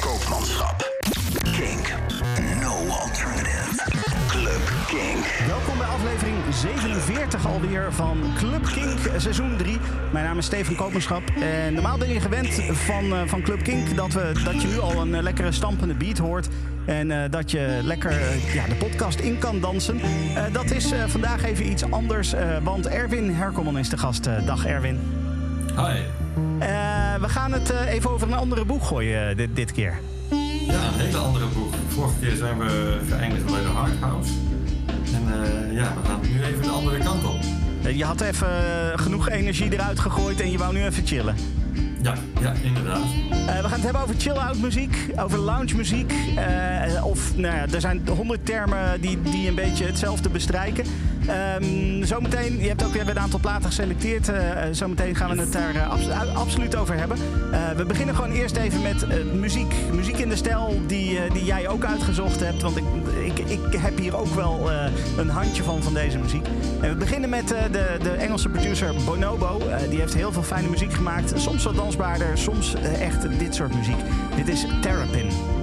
Koopmanschap. Kink. No alternative. Club Kink. Welkom bij aflevering 47 alweer van Club Kink seizoen 3. Mijn naam is Steven Koopmanschap. En normaal ben je gewend van, eh, van Club Kink dat, we, dat je nu al een eh, lekkere stampende beat hoort. En eh, dat je lekker ja, de podcast in kan dansen. Eh, dat is eh, vandaag even iets anders, eh, want Erwin Herkomman is de gast. Dag Erwin. Hi. We gaan het eh, even over een andere boeg gooien eh, dit, dit keer. Ja, een hele andere boek. Vorige keer zijn we geëindigd bij de Hard House. En eh, ja, we gaan nu even de andere kant op. Je had even genoeg energie eruit gegooid en je wou nu even chillen. Ja, ja, inderdaad. We gaan het hebben over chill-out muziek, over lounge muziek. of, nou ja, er zijn honderd termen die, die een beetje hetzelfde bestrijken. Ehm, zometeen, je hebt ook weer een aantal platen geselecteerd. eh, zometeen gaan we het daar eh, absoluut over hebben. We beginnen gewoon eerst even met muziek. Muziek in de stijl die, die jij ook uitgezocht hebt. Want ik, ik, ik heb hier ook wel een handje van, van deze muziek. En we beginnen met de, de Engelse producer Bonobo. Die heeft heel veel fijne muziek gemaakt. Soms wat dansbaarder, soms echt dit soort muziek. Dit is Terrapin.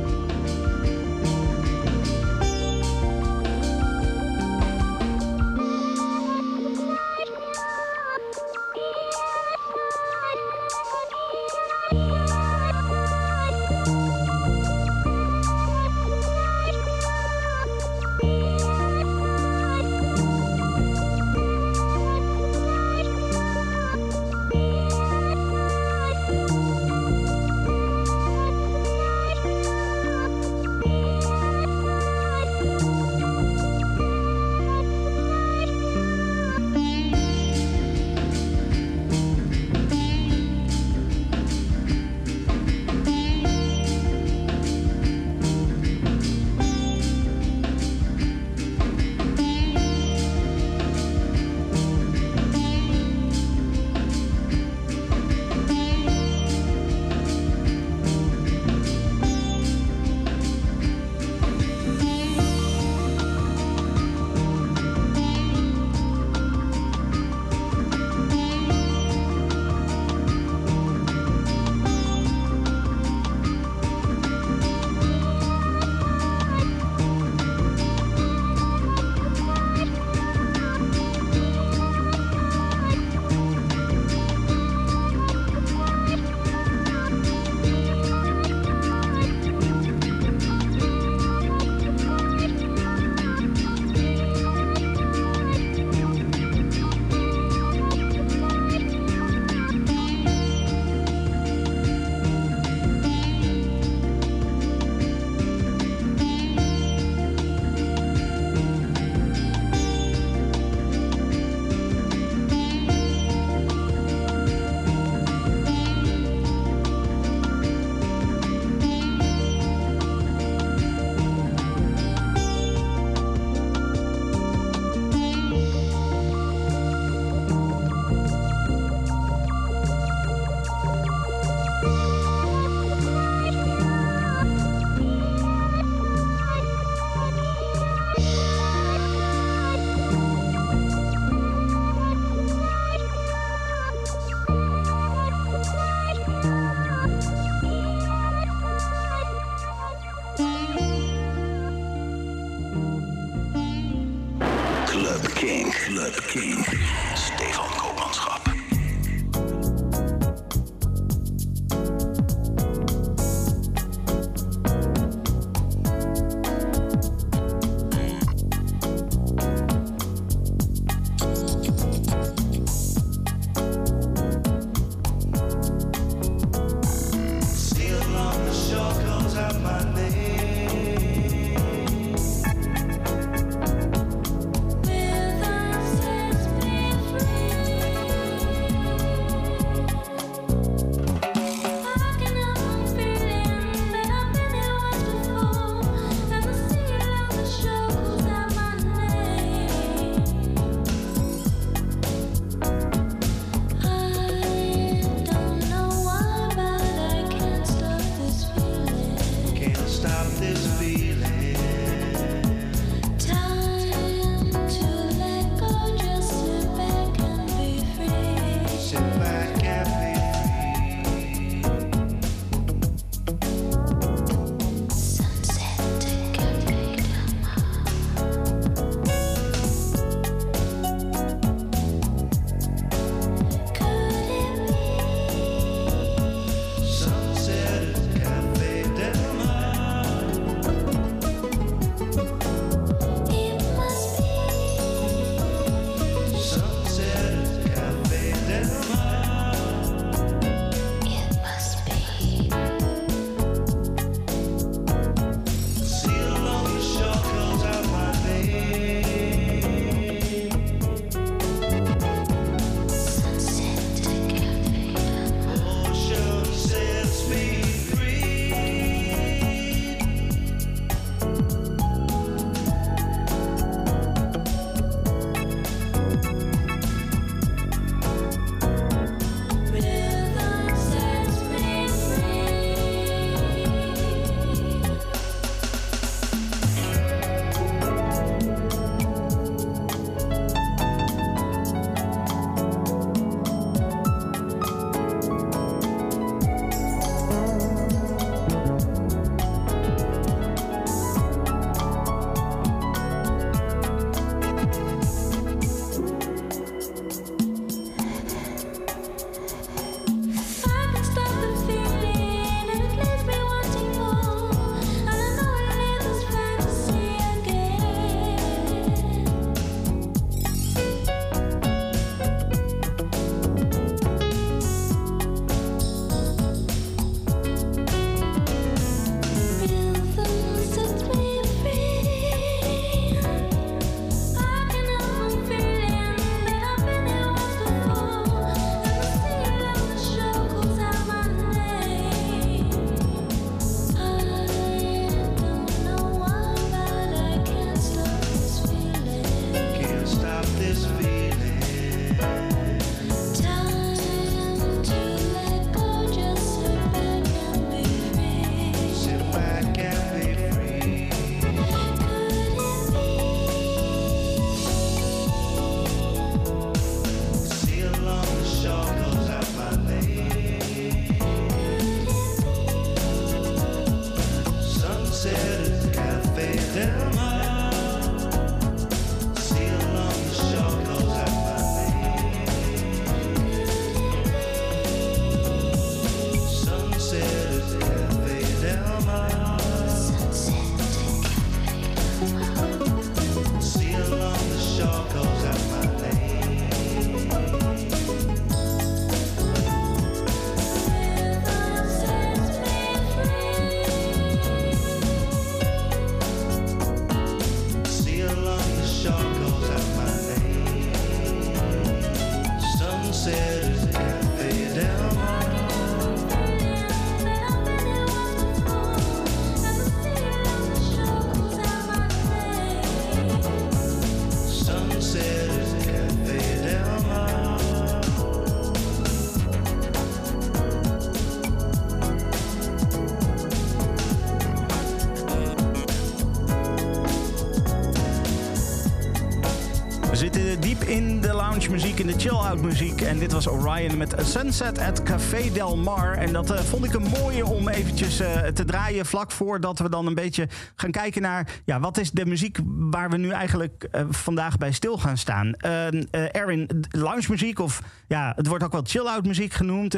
Muziek. En dit was Orion met Sunset at Café Del Mar. En dat eh, vond ik een mooie om eventjes eh, te draaien... vlak voordat we dan een beetje gaan kijken naar... ja, wat is de muziek waar we nu eigenlijk eh, vandaag bij stil gaan staan. Eh eh, Erin, lounge muziek of ja, het wordt ook wel chill-out muziek genoemd.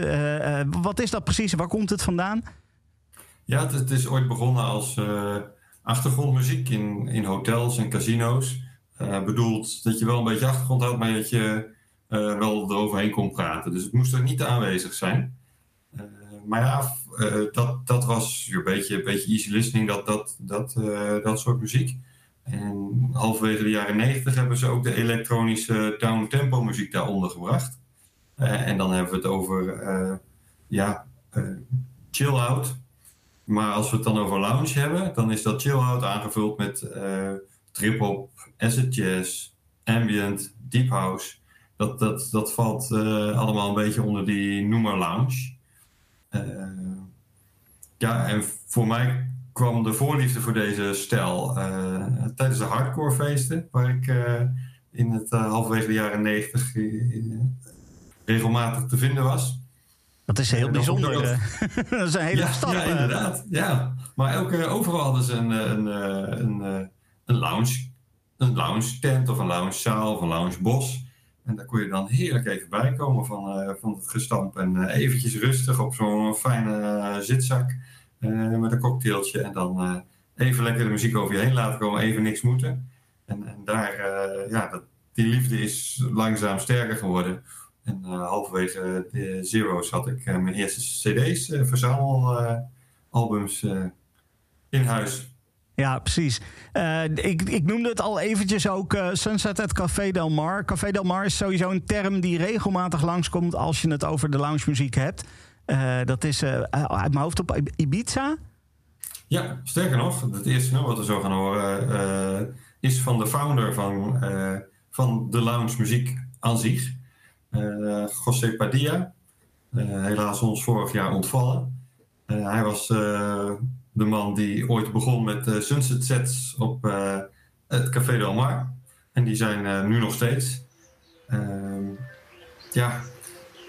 Wat is dat precies? Waar komt het vandaan? Ja, het, is ooit begonnen als achtergrondmuziek in, in hotels en casino's. Bedoeld dat je wel een beetje achtergrond had, maar dat je eh, wel eroverheen kon praten. Dus het moest er niet aanwezig zijn. Eh, maar ja, eh, dat, dat was een beetje, een beetje easy listening, dat, dat, dat, dat soort muziek. En halverwege de jaren negentig hebben ze ook de elektronische downtempo muziek daaronder gebracht. En dan hebben we het over ja, chill-out. Maar als we het dan over lounge hebben, dan is dat chill-out aangevuld met trip-hop, acid jazz, ambient, deep house. Dat, dat, dat valt eh, allemaal een beetje onder die noemer lounge. Eh, ja, en voor mij kwam de voorliefde voor deze stijl eh, tijdens de hardcore feesten, waar ik in het eh, halverwege de jaren negentig regelmatig te vinden was. Dat is heel dat bijzonder. dat is een hele ja. Ja, inderdaad. Ja. Maar eh, overal hadden ze een, een, een, een lounge. Een lounge tent of een lounge zaal of een lounge bos. En daar kon je dan heerlijk even bij komen van, eh, van het gestamp. En eh, eventjes rustig op zo'n fijne eh, zitzak. met een cocktailtje. En dan even lekker de muziek over je heen laten komen. Even niks moeten. En, en daar, ja, dat, die liefde is langzaam sterker geworden. En halverwege de Zero's had ik mijn eerste cd's, verzamelalbums in huis. Ja, precies. Eh, ik, ik noemde het al eventjes ook eh, Sunset at Café Del Mar. Café Del Mar is sowieso een term die regelmatig langskomt als je het over de lounge muziek hebt. Eh, dat is uit mijn hoofd op Ibiza. Ja, sterker nog, het eerste nummer wat we zo gaan horen is van de founder van, van de lounge muziek aan zich. José Padilla. Helaas ons vorig jaar ontvallen. Hij was de man die ooit begon met eh, sunset sets op eh, het Café Del Mar. En die zijn eh, nu nog steeds. Ehm, ja,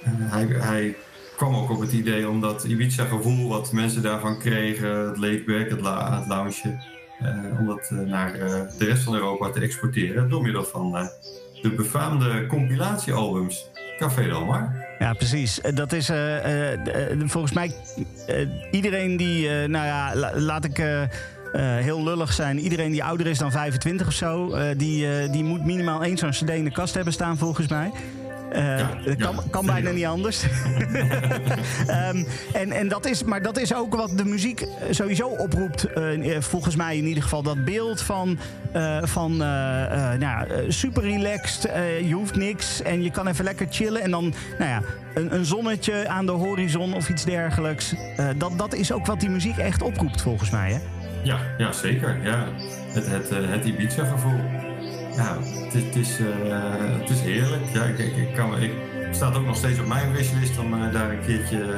hij, hij kwam ook op het idee om dat Ibiza-gevoel wat mensen daarvan kregen, het laidback, het, het lounge, om dat naar de rest van Europa te exporteren door middel van de befaamde compilatiealbums Café Del Mar. Ja, precies. Eh, Dat is eh, eh, volgens mij iedereen die, nou ja, la- laat ik heel lullig zijn. Iedereen die ouder is dan 25 of zo, die, die moet minimaal één zo'n CD in de kast hebben staan, volgens mij. Eh, Ja, dat kan, ja, kan bijna niet anders. Ehm, en, en dat is, maar dat is ook wat de muziek sowieso oproept. eh, volgens mij in ieder geval dat beeld van, eh, van nou, super relaxed. je hoeft niks en je kan even lekker chillen. En dan nou ja, een, een zonnetje aan de horizon of iets dergelijks. Dat, dat is ook wat die muziek echt oproept volgens mij. Hè? Ja, ja zeker. Ja. Het, het, het Ibiza-gevoel. Ja, het, is- eh, het is heerlijk. Ja, ik, ik, kan, ik, staat ook nog steeds op mijn wishlist om eh, daar een keertje eh,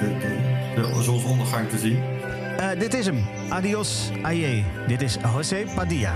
de, de, de zonsondergang te zien. Dit is hem. Adios, aye. Dit is José Padilla.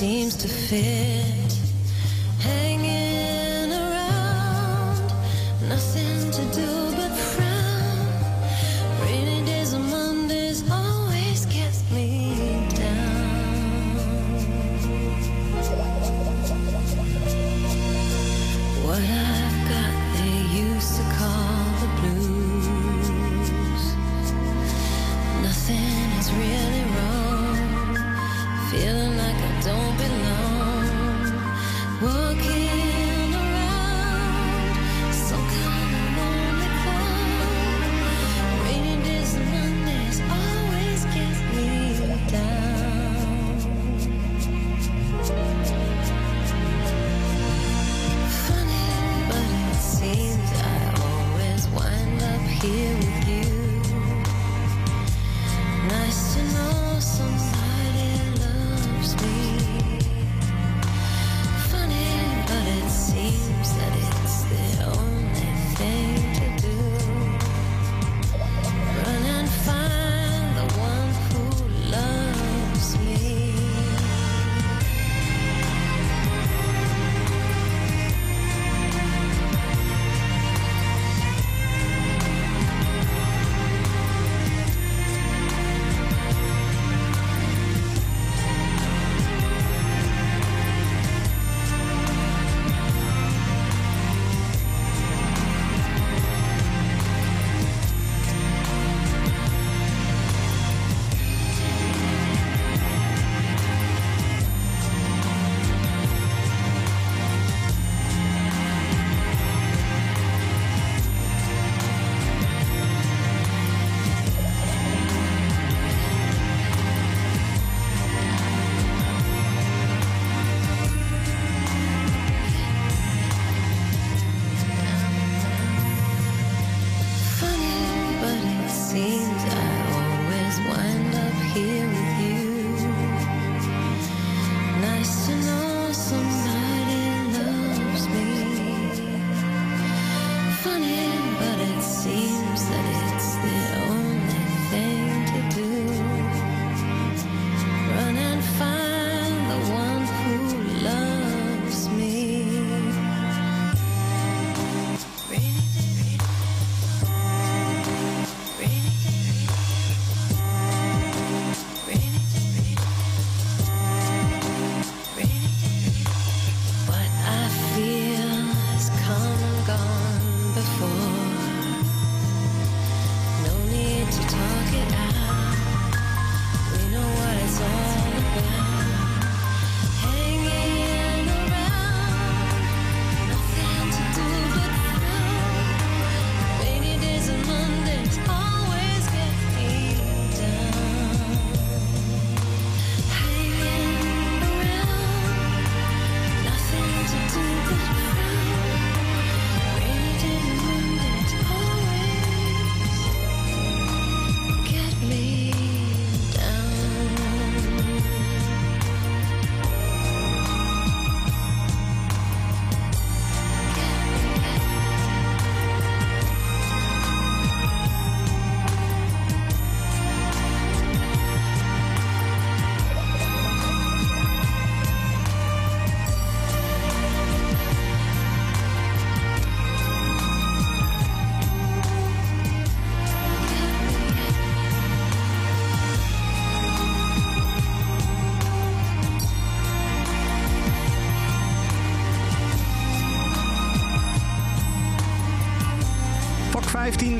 Seems to fit.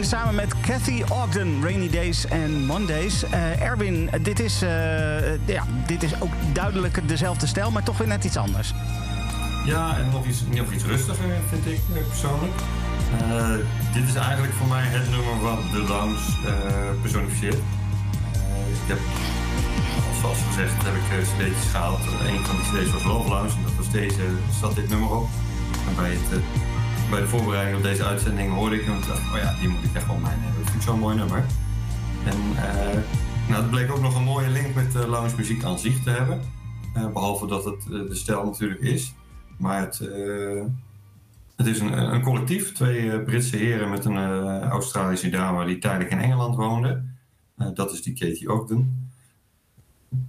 15 samen met Cathy Ogden. Rainy Days en Mondays. Eh, Erwin, dit is, eh, ja, dit is ook duidelijk dezelfde stijl, maar toch weer net iets anders. Ja, en nog iets, nog iets rustiger vind ik eh, persoonlijk. Eh, dit is eigenlijk voor mij het nummer wat de lounge eh, personificeert. Eh, ik heb, zoals gezegd, heb ik uh, cd'tjes gehaald. Een van die cd's was Love Lounge en dat was deze, zat dit nummer op. En bij, het, eh, bij de voorbereiding op deze uitzending hoorde ik hem en dacht, oh ja, die moet ik echt wel mij nemen. Dat vind ik zo'n mooi nummer. En uh, nou, het bleek ook nog een mooie link met uh, lounge muziek aan zich te hebben. Uh, behalve dat het de stijl natuurlijk is. Maar het, het is een, een, collectief. Twee Britse heren met een Australische dame die tijdelijk in Engeland woonde. dat is die Katie Ogden.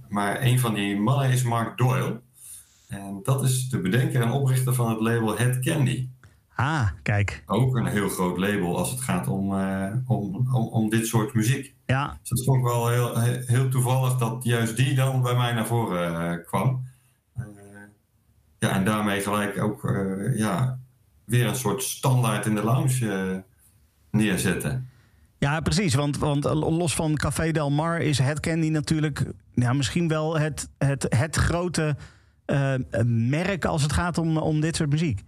Maar een van die mannen is Mark Doyle. En dat is de bedenker en oprichter van het label Head Candy. Ah, kijk. Ook een heel groot label als het gaat om, uh, om, om, om, dit soort muziek. Ja. Dus dat vond ik wel heel, heel toevallig dat juist die dan bij mij naar voren uh, kwam. Uh, ja, en daarmee gelijk ook ja, weer een soort standaard in de lounge neerzetten. Ja, precies. Want, want los van Café Del Mar is het Candy natuurlijk ja, misschien wel het, het, het grote merk als het gaat om, om dit soort muziek.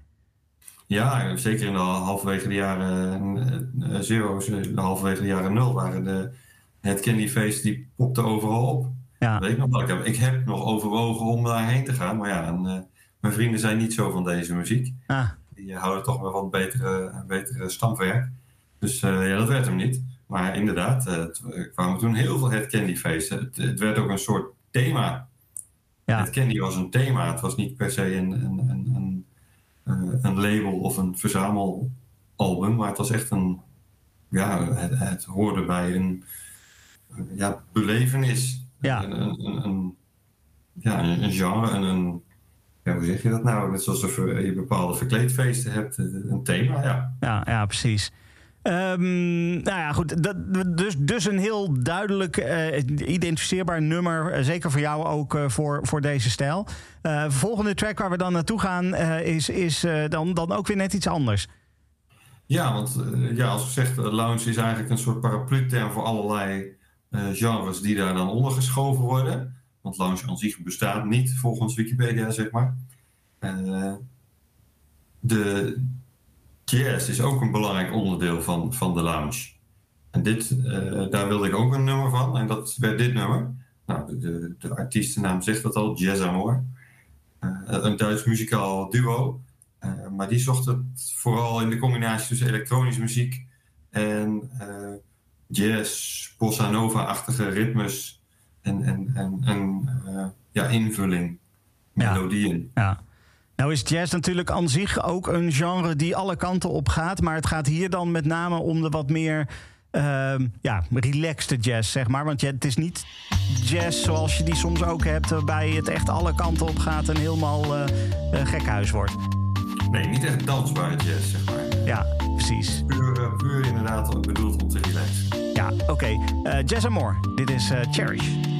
Ja, zeker in de halverwege de jaren uh, zero, de halverwege de jaren nul waren de het Candyface die popte overal op. Ja. Weet ik nog wel. Ik heb, ik heb nog overwogen om daarheen te gaan, maar ja, en, uh, mijn vrienden zijn niet zo van deze muziek. Ah. Die houden toch wel wat betere, betere stamwerk. Dus uh, ja, dat werd hem niet. Maar inderdaad, er kwamen toen heel veel het Candyface. Het, het werd ook een soort thema. Ja. Het Candy was een thema. Het was niet per se een, een, een, een uh, een label of een verzamelalbum, maar het was echt een, ja, het, het hoorde bij een ja, belevenis. Ja. Een, een, een, ja, een, een genre, een, een, ja, hoe zeg je dat nou? Net zoals je bepaalde verkleedfeesten hebt, een thema, ja. Ja, ja precies. Um, nou ja, goed. Dat, dus, dus een heel duidelijk uh, identificeerbaar nummer. Uh, zeker voor jou ook uh, voor, voor deze stijl. de volgende track waar we dan naartoe gaan is, is dan, dan ook weer net iets anders. Ja, want ja, als gezegd, lounge is eigenlijk een soort paraplu-term voor allerlei genres die daar dan ondergeschoven worden. Want lounge aan zich bestaat niet volgens Wikipedia, zeg maar. de, jazz is ook een belangrijk onderdeel van, van de lounge. En dit, uh, daar wilde ik ook een nummer van. En dat werd dit nummer. Nou, de, de, artiestennaam zegt dat al, Jazz Amor. Uh, een Duits muzikaal duo. Uh, maar die zocht het vooral in de combinatie tussen elektronische muziek en jazz, bossa nova-achtige ritmes en, en, en, en ja, invulling, melodieën. Ja. ja. Nou is jazz natuurlijk aan zich ook een genre die alle kanten op gaat. Maar het gaat hier dan met name om de wat meer uh, ja, relaxed jazz, zeg maar. Want het is niet jazz zoals je die soms ook hebt... waarbij het echt alle kanten op gaat en helemaal uh, uh, gekhuis wordt. Nee, niet echt dansbare jazz, zeg maar. Ja, precies. Puur, puur inderdaad bedoeld om te relaxen. Ja, oké. Okay. Uh, jazz and More. Dit is Cherish.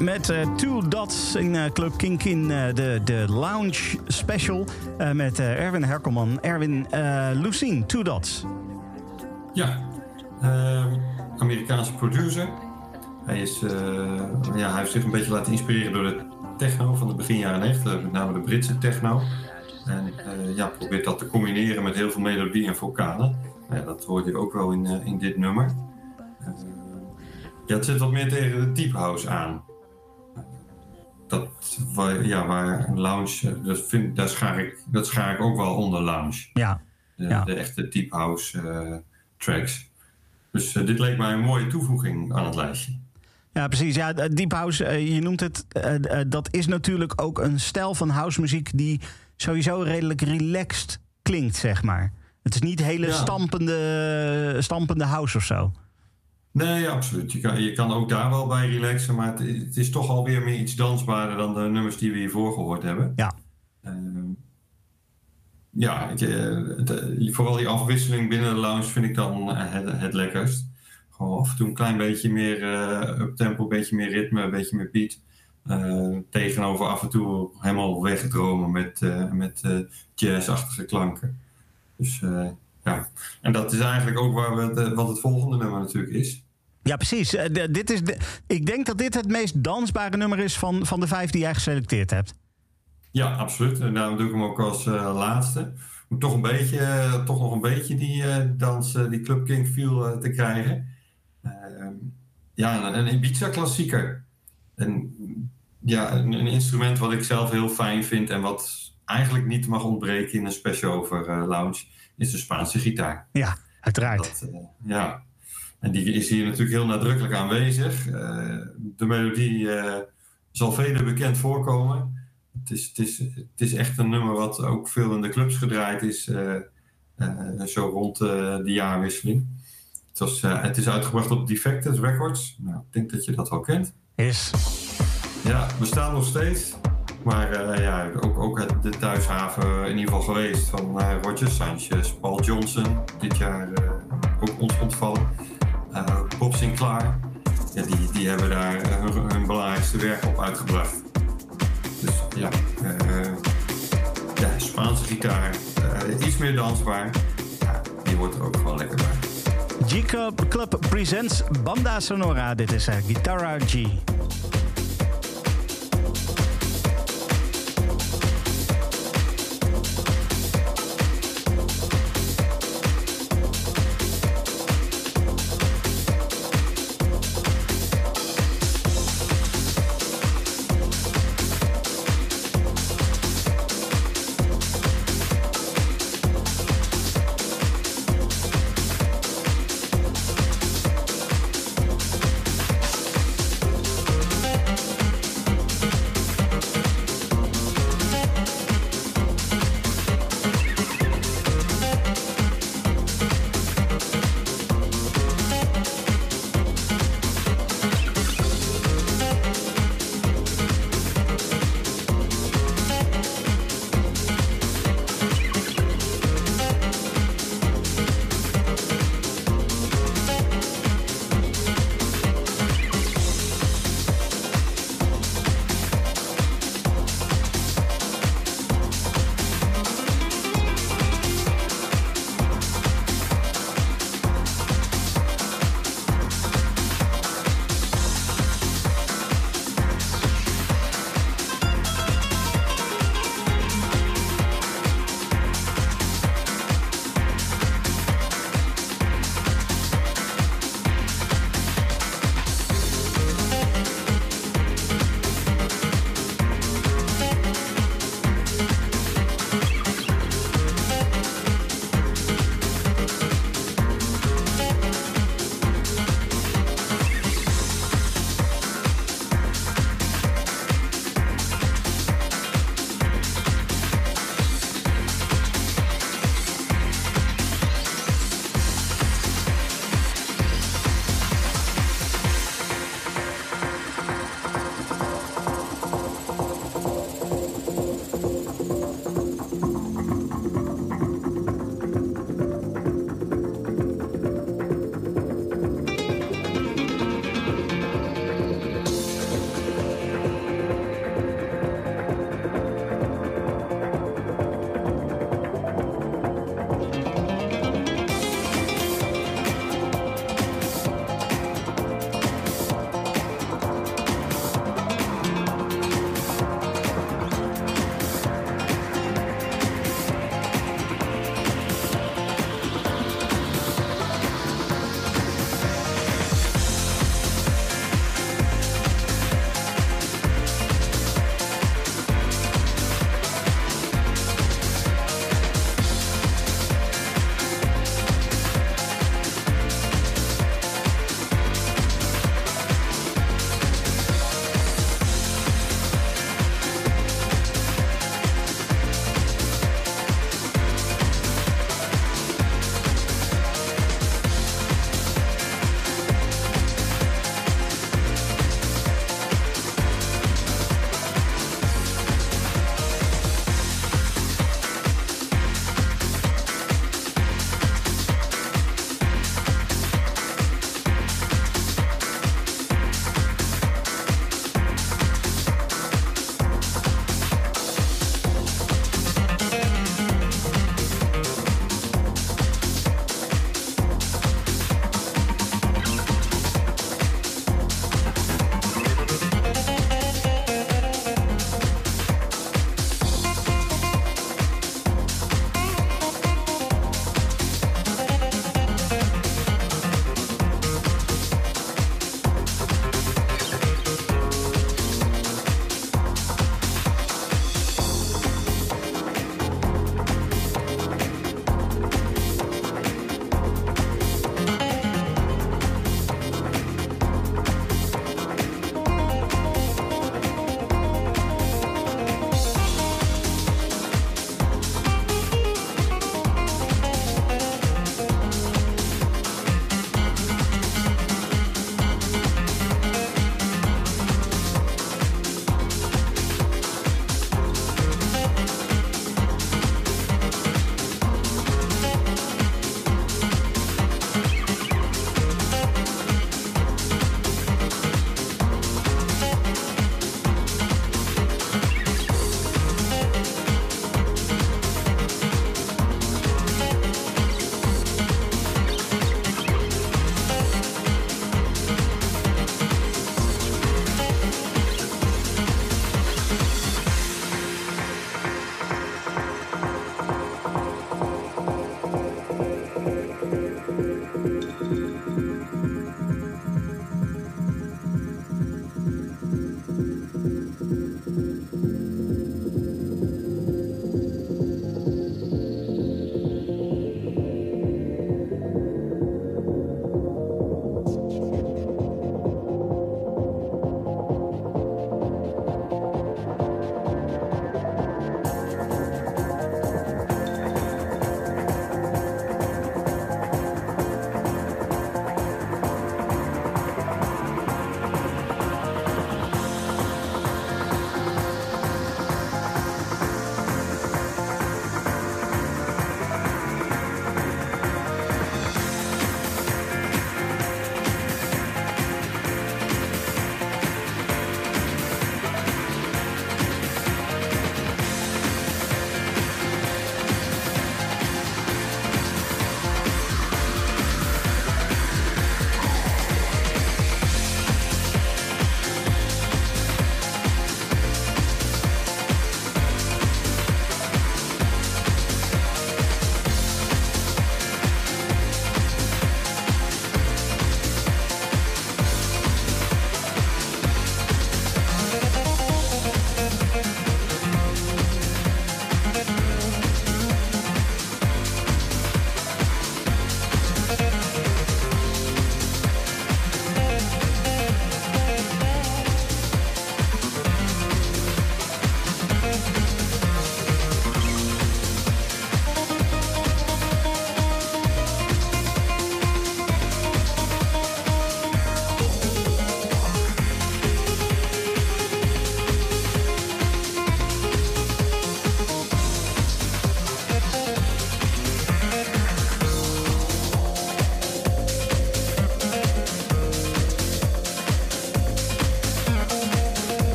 Met eh, Two Dots in eh, Club Kink in eh, de, de Lounge Special. met Erwin Herkelman. Erwin, Lucien, Two Dots. Ja, ehm, Amerikaanse producer. Hij, is, ja, hij heeft zich een beetje laten inspireren door de techno van de begin jaren 90, met name de Britse techno. En ja, probeert dat te combineren met heel veel melodie en vocalen. Dat hoort je ook wel in, in dit nummer. Eh, ja, het zit wat meer tegen de deep house aan. Dat, ja, waar een lounge, dat, vind, dat, schaar ik, dat schaar ik ook wel onder lounge. Ja, De, Ja. de echte deep house eh, tracks. Dus eh, dit leek mij een mooie toevoeging aan het lijstje. Ja, precies. Ja, Deep House, eh, je noemt het, dat is natuurlijk ook een stijl van housemuziek die sowieso redelijk relaxed klinkt, zeg maar. Het is niet hele Ja. stampende, stampende house of zo. Nee, absoluut. Je kan, je kan ook daar wel bij relaxen, maar het, het is toch alweer meer iets dansbaarder dan de nummers die we hiervoor gehoord hebben. Ja. Ehm, ja, ik, eh, het, eh, vooral die afwisseling binnen de lounge vind ik dan eh, het, het lekkerst. Gewoon af en toe een klein beetje meer uh, uptempo, een beetje meer ritme, een beetje meer beat. Uh, tegenover af en toe helemaal wegdromen met, uh, met jazzachtige klanken. Dus ja, en dat is eigenlijk ook waar we het, wat het volgende nummer natuurlijk is. Ja, precies. dit is de, ik denk dat dit het meest dansbare nummer is van, van de vijf die jij geselecteerd hebt. Ja, absoluut. En daarom doe ik hem ook als uh, laatste. Om toch, een beetje, uh, toch nog een beetje die uh, dans, die Club King feel te krijgen. Ehm, ja, een, een Ibiza-klassieker. En ja, een, een, instrument wat ik zelf heel fijn vind en wat eigenlijk niet mag ontbreken in een special over lounge, is de Spaanse gitaar. Ja, uiteraard. Dat, ja, en die is hier natuurlijk heel nadrukkelijk aanwezig. de melodie zal velen bekend voorkomen het is, het, is, het is echt een nummer wat ook veel in de clubs gedraaid is, uh, uh, zo rond uh, de jaarwisseling. Het, was, het is uitgebracht op Defected Records. Nou, ik denk dat je dat wel kent. Is. Ja, we staan nog steeds. Maar ja, ook, ook het, de thuishaven in ieder geval geweest van Roger Sanchez, Paul Johnson, dit jaar ook ons ontvallen. Bob Sinclair, ja, die, die hebben daar hun, hun belangrijkste werk op uitgebracht. Dus ja, uh, ja Spaanse gitaar, uh, iets meer dansbaar. Ja, die wordt er ook gewoon lekker bij. G-Club Club presents Banda Sonora. Dit is Guitarra G.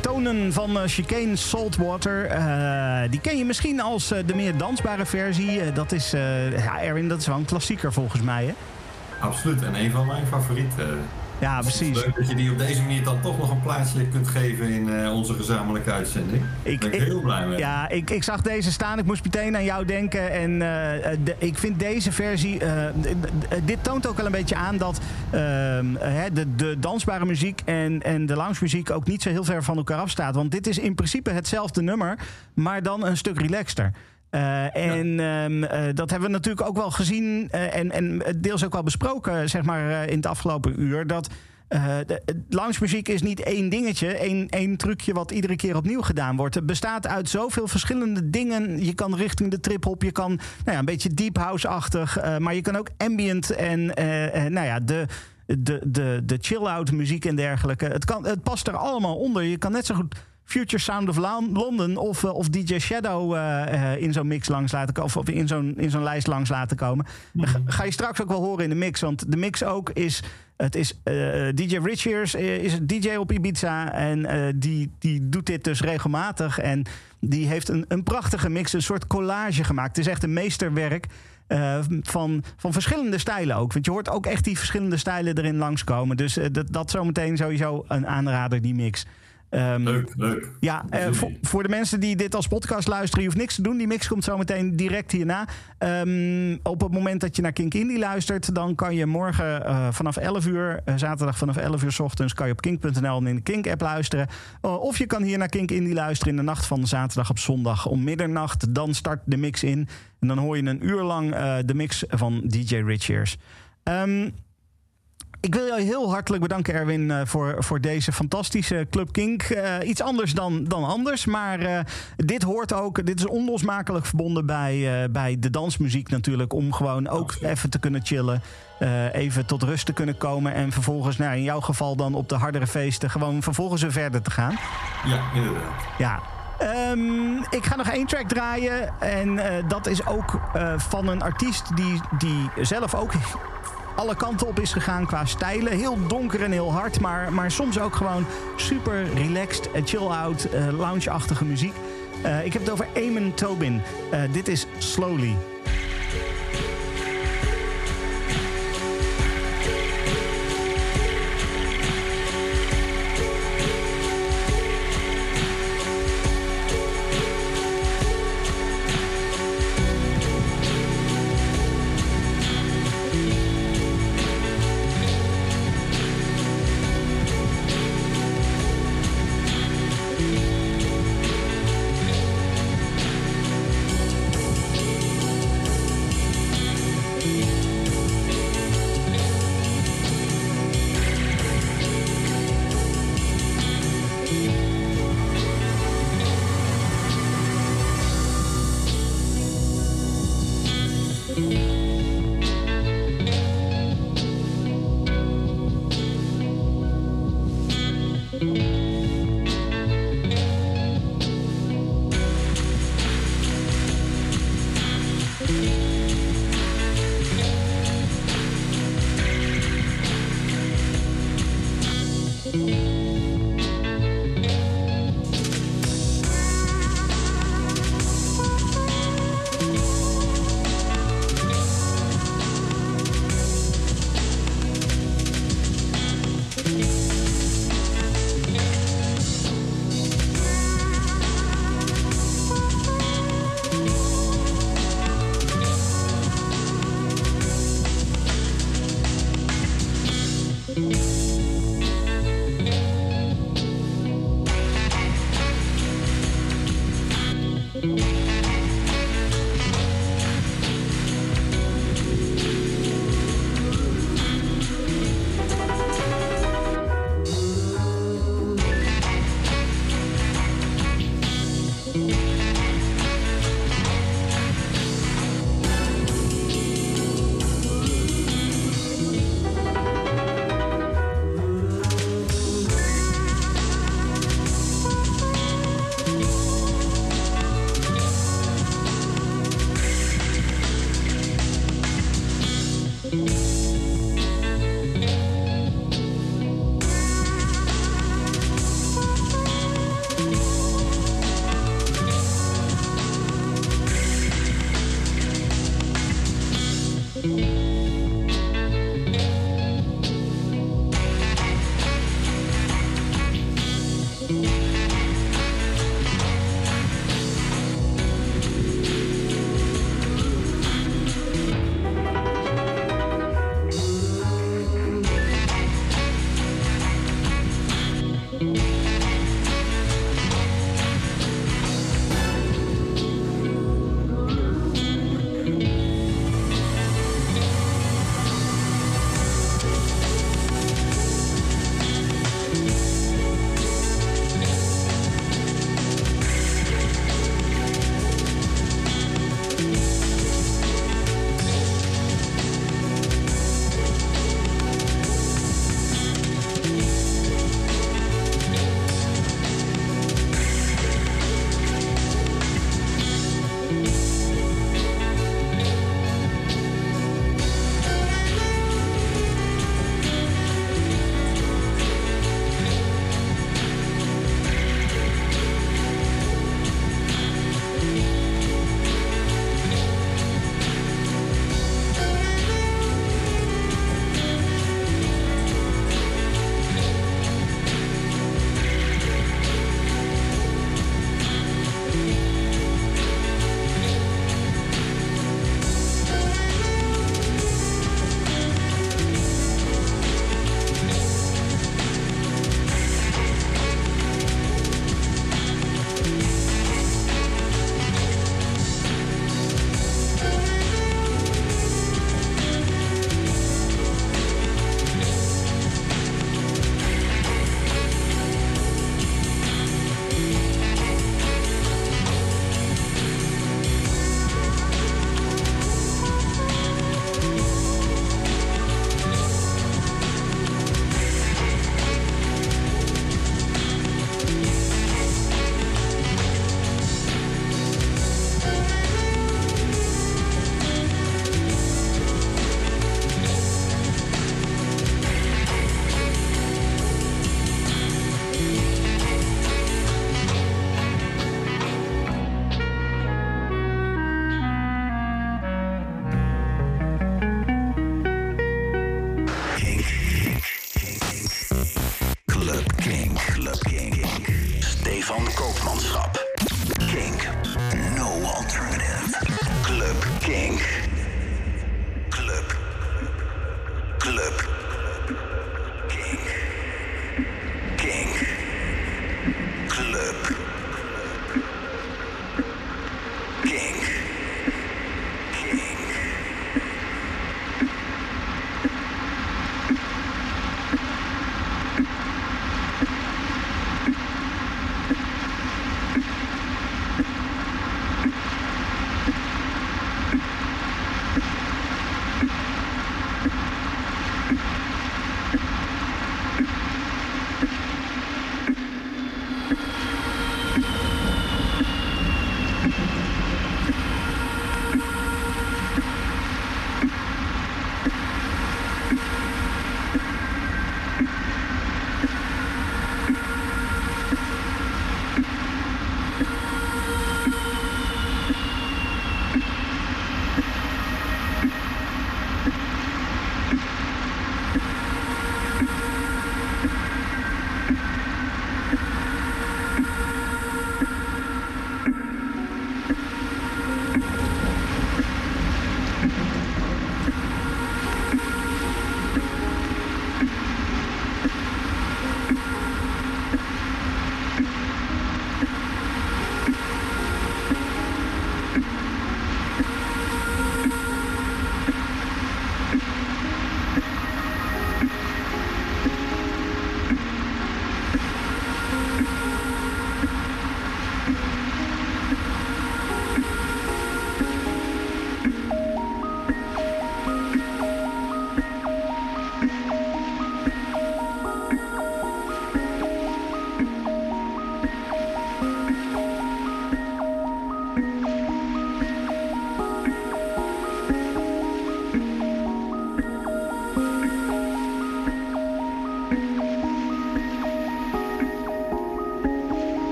tonen van uh, Chicane Saltwater. Uh, die ken je misschien als de meer dansbare versie. dat is, ja, Erwin, dat is wel een klassieker volgens mij, hè? Absoluut, en een van mijn favorieten. Ja, precies. Leuk dat je die op deze manier dan toch nog een plaatsje kunt geven in uh, onze gezamenlijke uitzending. Ik ben ik, heel blij mee. Ja, ik, ik zag deze staan. Ik moest meteen aan jou denken. En uh, de, ik vind deze versie. Uh, dit toont ook wel een beetje aan dat de, de dansbare muziek en, en de lounge muziek ook niet zo heel ver van elkaar afstaat. Want dit is in principe hetzelfde nummer, maar dan een stuk relaxter. Uh, en ja. um, uh, dat hebben we natuurlijk ook wel gezien uh, en, en deels ook wel besproken, zeg maar, in het afgelopen uur. Dat de, lounge-muziek is niet één dingetje, één, één trucje wat iedere keer opnieuw gedaan wordt. Het bestaat uit zoveel verschillende dingen. Je kan richting de trip-hop, je kan nou ja, een beetje deep house-achtig, maar je kan ook ambient en nou ja, de de, de, de chill-out muziek en dergelijke. Het, kan, het past er allemaal onder. Je kan net zo goed Future Sound of London of, uh, of DJ Shadow uh, uh, in zo'n mix langs laten komen. Of in zo'n, in zo'n lijst langs laten komen. Ga je straks ook wel horen in de mix. Want de mix ook is. Het is DJ Richards is DJ op Ibiza. En die, die doet dit dus regelmatig. En die heeft een, een prachtige mix, een soort collage gemaakt. Het is echt een meesterwerk. Van, van verschillende stijlen ook. Want je hoort ook echt die verschillende stijlen erin langskomen. Dus dat, dat zometeen sowieso een aanrader, die mix. Um, leuk, leuk. Ja, uh, voor, voor, de mensen die dit als podcast luisteren, je hoeft niks te doen. Die mix komt zo meteen direct hierna. Um, op het moment dat je naar Kink Indie luistert, dan kan je morgen uh, vanaf 11 uur, uh, zaterdag vanaf 11 uur s ochtends, kan je op kink.nl in de Kink-app luisteren. of je kan hier naar Kink Indie luisteren in de nacht van zaterdag op zondag om middernacht. Dan start de mix in. En dan hoor je een uur lang de mix van DJ Richards. Um, ik wil jou heel hartelijk bedanken, Erwin, uh, voor, voor deze fantastische Club Kink. Uh, iets anders dan, dan anders, maar uh, dit hoort ook. Dit is onlosmakelijk verbonden bij, bij de dansmuziek natuurlijk. Om gewoon ook even te kunnen chillen. even tot rust te kunnen komen. En vervolgens, nou, in jouw geval dan op de hardere feesten, gewoon vervolgens weer verder te gaan. Ja, inderdaad. Ja. Um, ik ga nog één track draaien. En uh, dat is ook uh, van een artiest die, die zelf ook alle kanten op is gegaan qua stijlen. Heel donker en heel hard, maar, maar soms ook gewoon super relaxed, chill-out, uh, lounge-achtige muziek. Uh, ik heb het over Eamon Tobin. Dit is Slowly.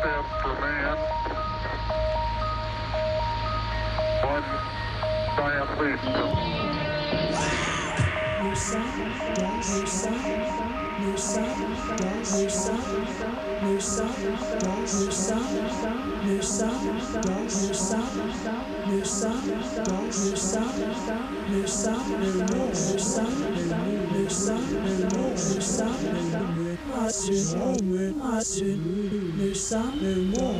step for man, one giant nous sommes le monde, nous sommes le nous,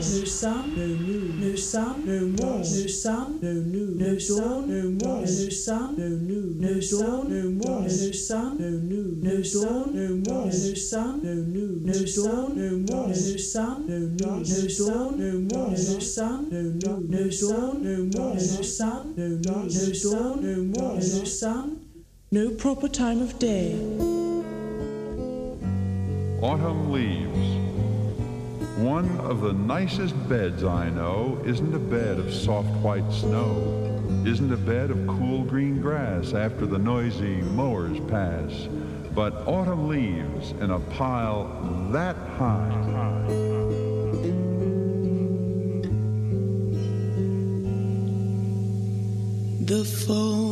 nous sommes le monde, nous sommes le nous, nous sommes le monde, nous sommes le nous, nous sommes le monde, nous sommes le nous, nous sommes le monde, nous sommes le nous, nous sommes le monde, nous sommes le nous, nous sommes le monde, nous sommes le nous, nous sommes le monde, nous sommes le nous, nous sommes le monde, nous sommes le proper time of day. Autumn leaves. One of the nicest beds I know isn't a bed of soft white snow, isn't a bed of cool green grass after the noisy mowers pass, but autumn leaves in a pile that high. The falling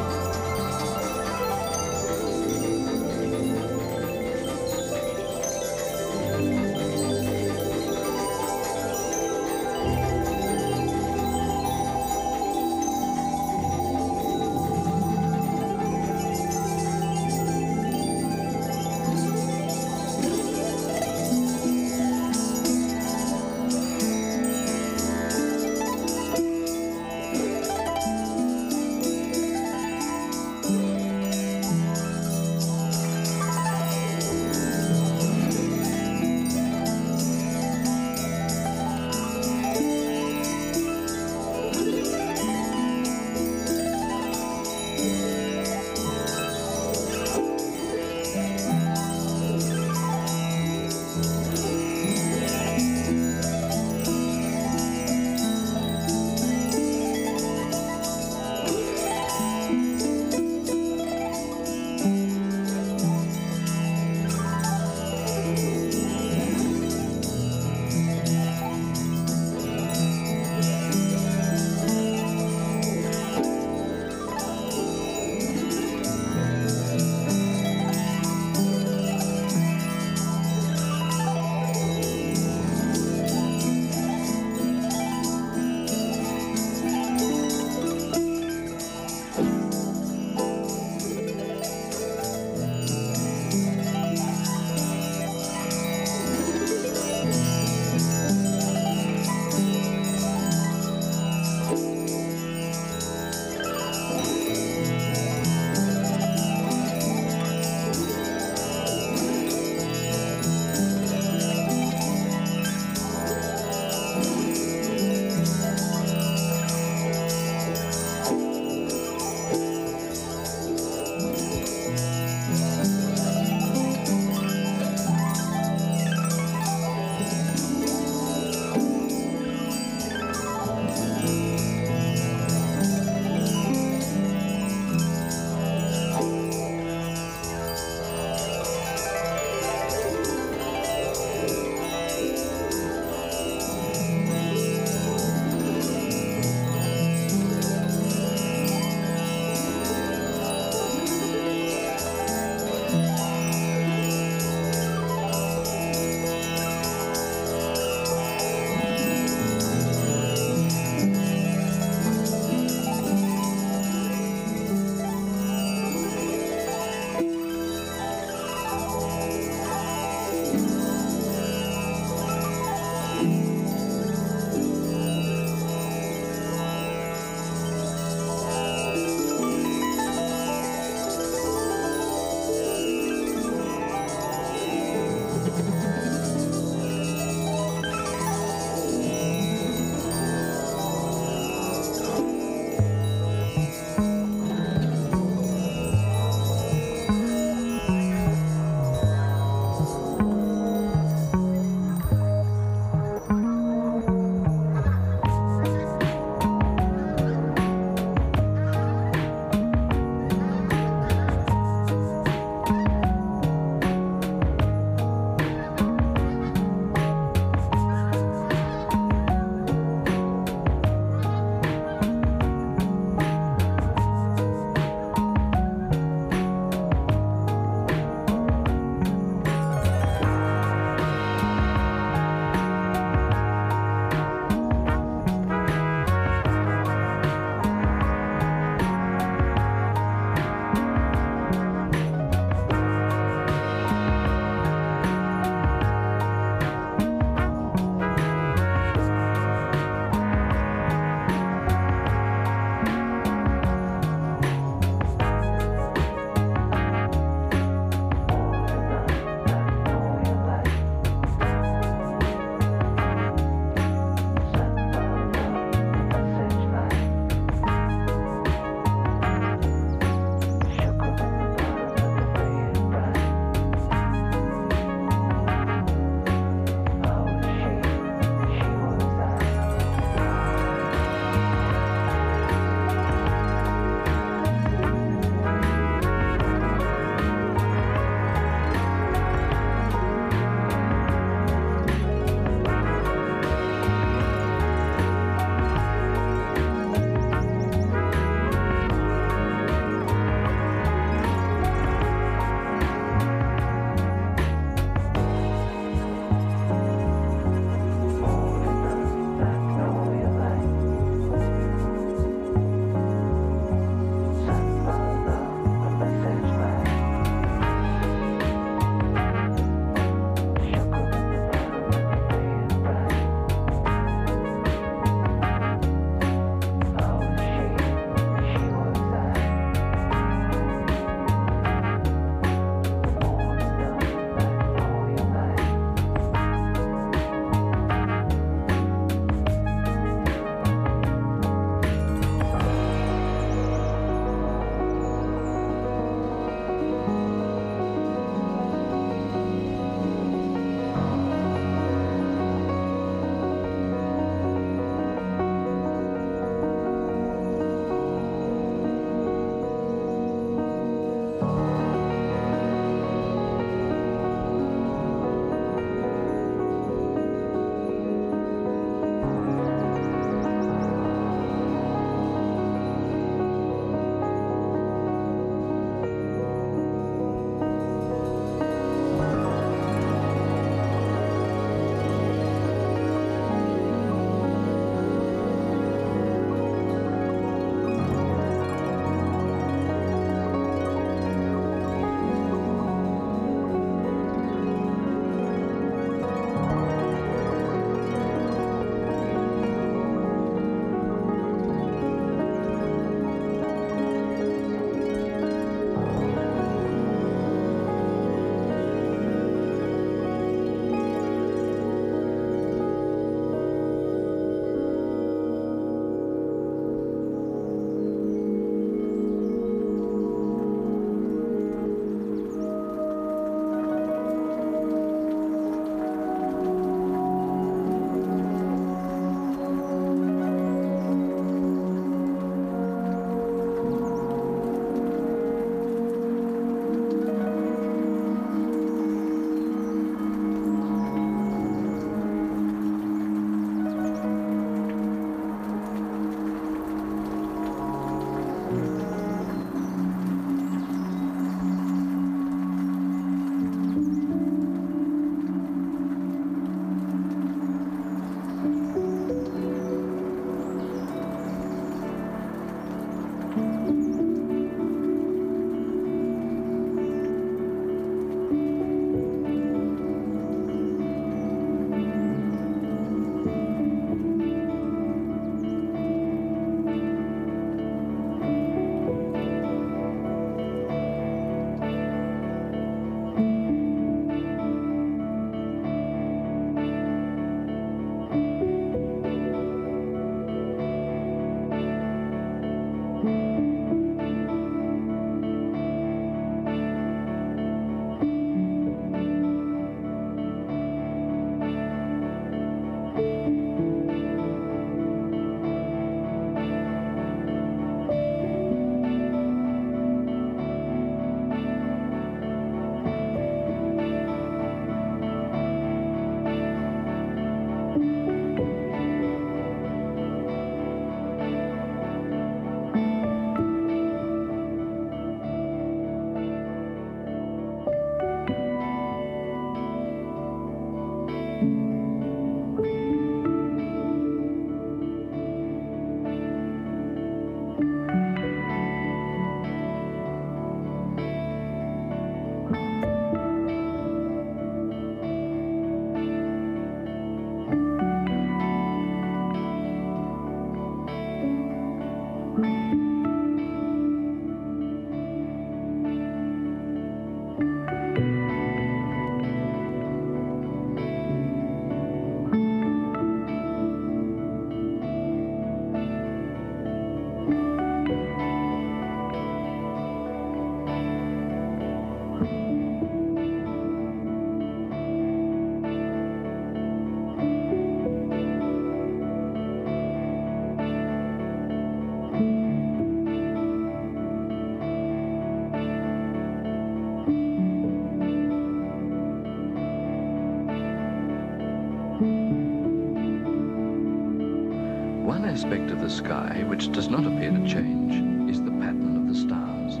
which does not appear to change is the pattern of the stars.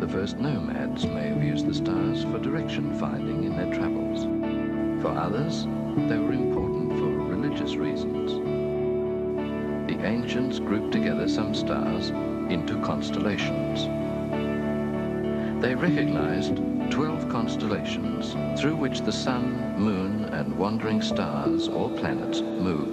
The first nomads may have used the stars for direction finding in their travels. For others, they were important for religious reasons. The ancients grouped together some stars into constellations. They recognized 12 constellations through which the sun, moon, and wandering stars or planets moved.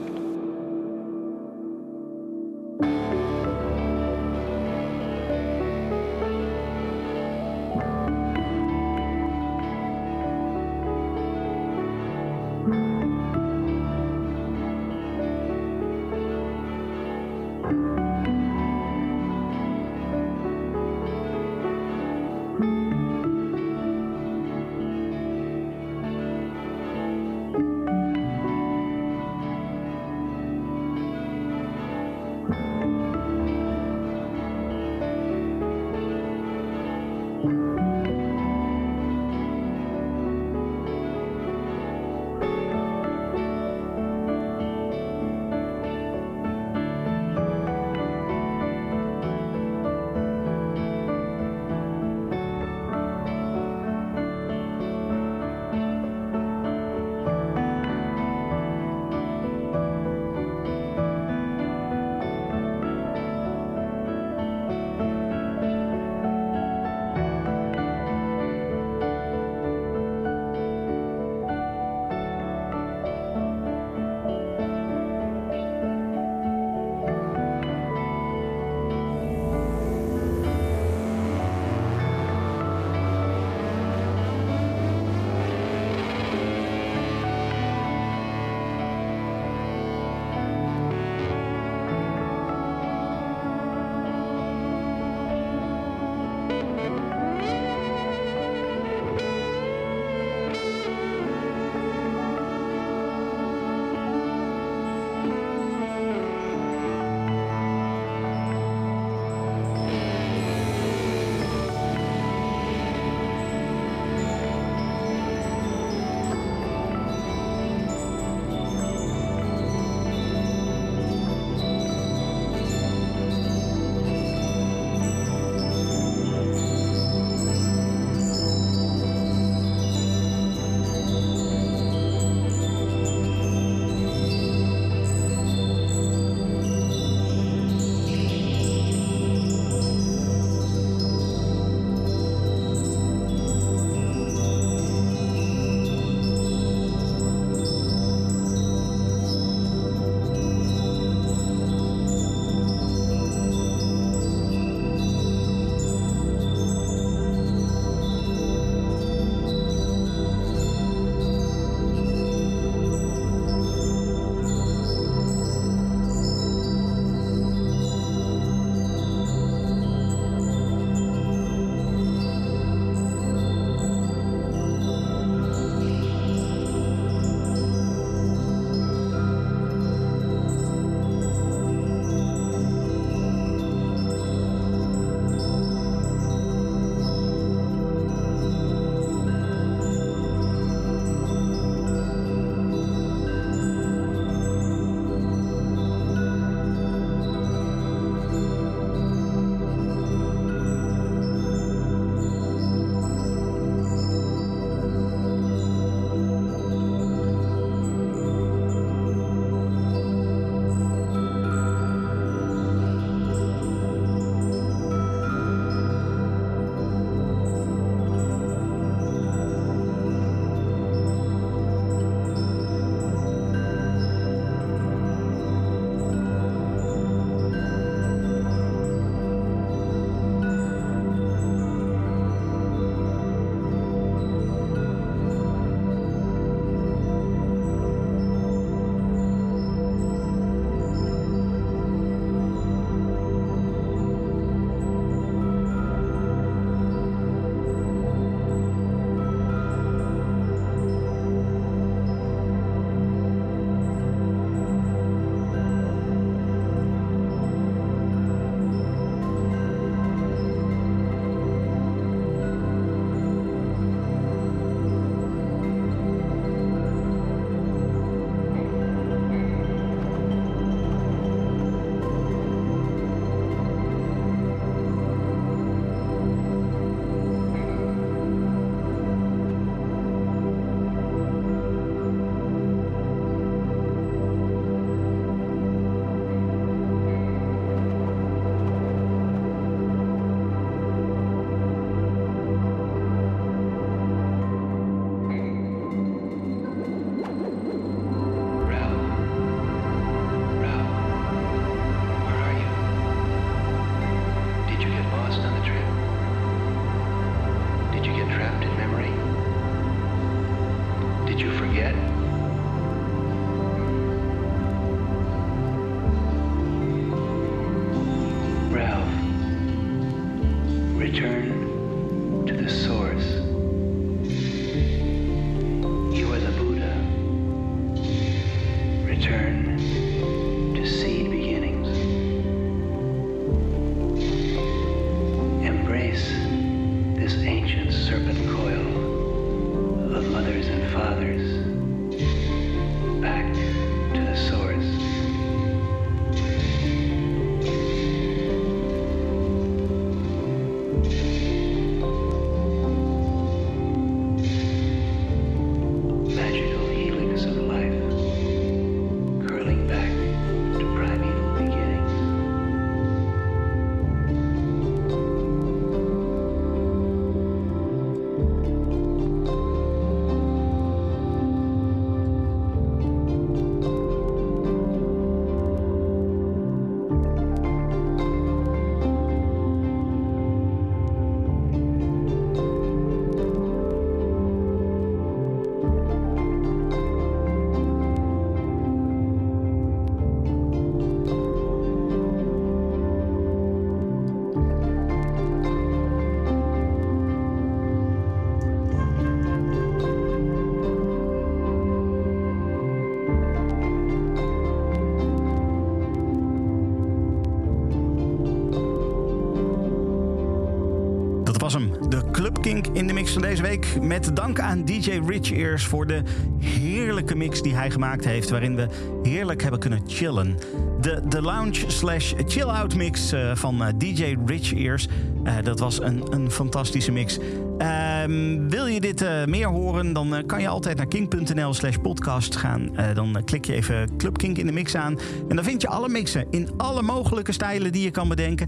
Van deze week. Met dank aan DJ Rich Ears voor de heerlijke mix die hij gemaakt heeft. Waarin we heerlijk hebben kunnen chillen. De, de lounge slash chill-out mix eh, van eh, DJ Rich Ears. Eh, dat was een, een fantastische mix. Ehm, wil je dit eh, meer horen, dan eh, kan je altijd naar kink.nl slash podcast gaan. Eh, dan klik je even Club Kink in de mix aan. En dan vind je alle mixen in alle mogelijke stijlen die je kan bedenken.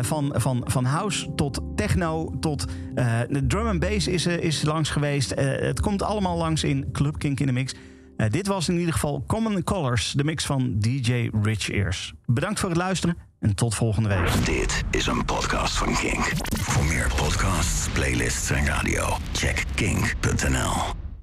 Van, van, van house tot techno tot drum and bass is, is langs geweest. Het komt allemaal langs in Club Kink in de mix. Dit was in ieder geval Common Colors, de mix van DJ Rich Ears. Bedankt voor het luisteren en tot volgende week. Dit is een podcast van Kink. Voor meer podcasts, playlists en radio, check kink.nl.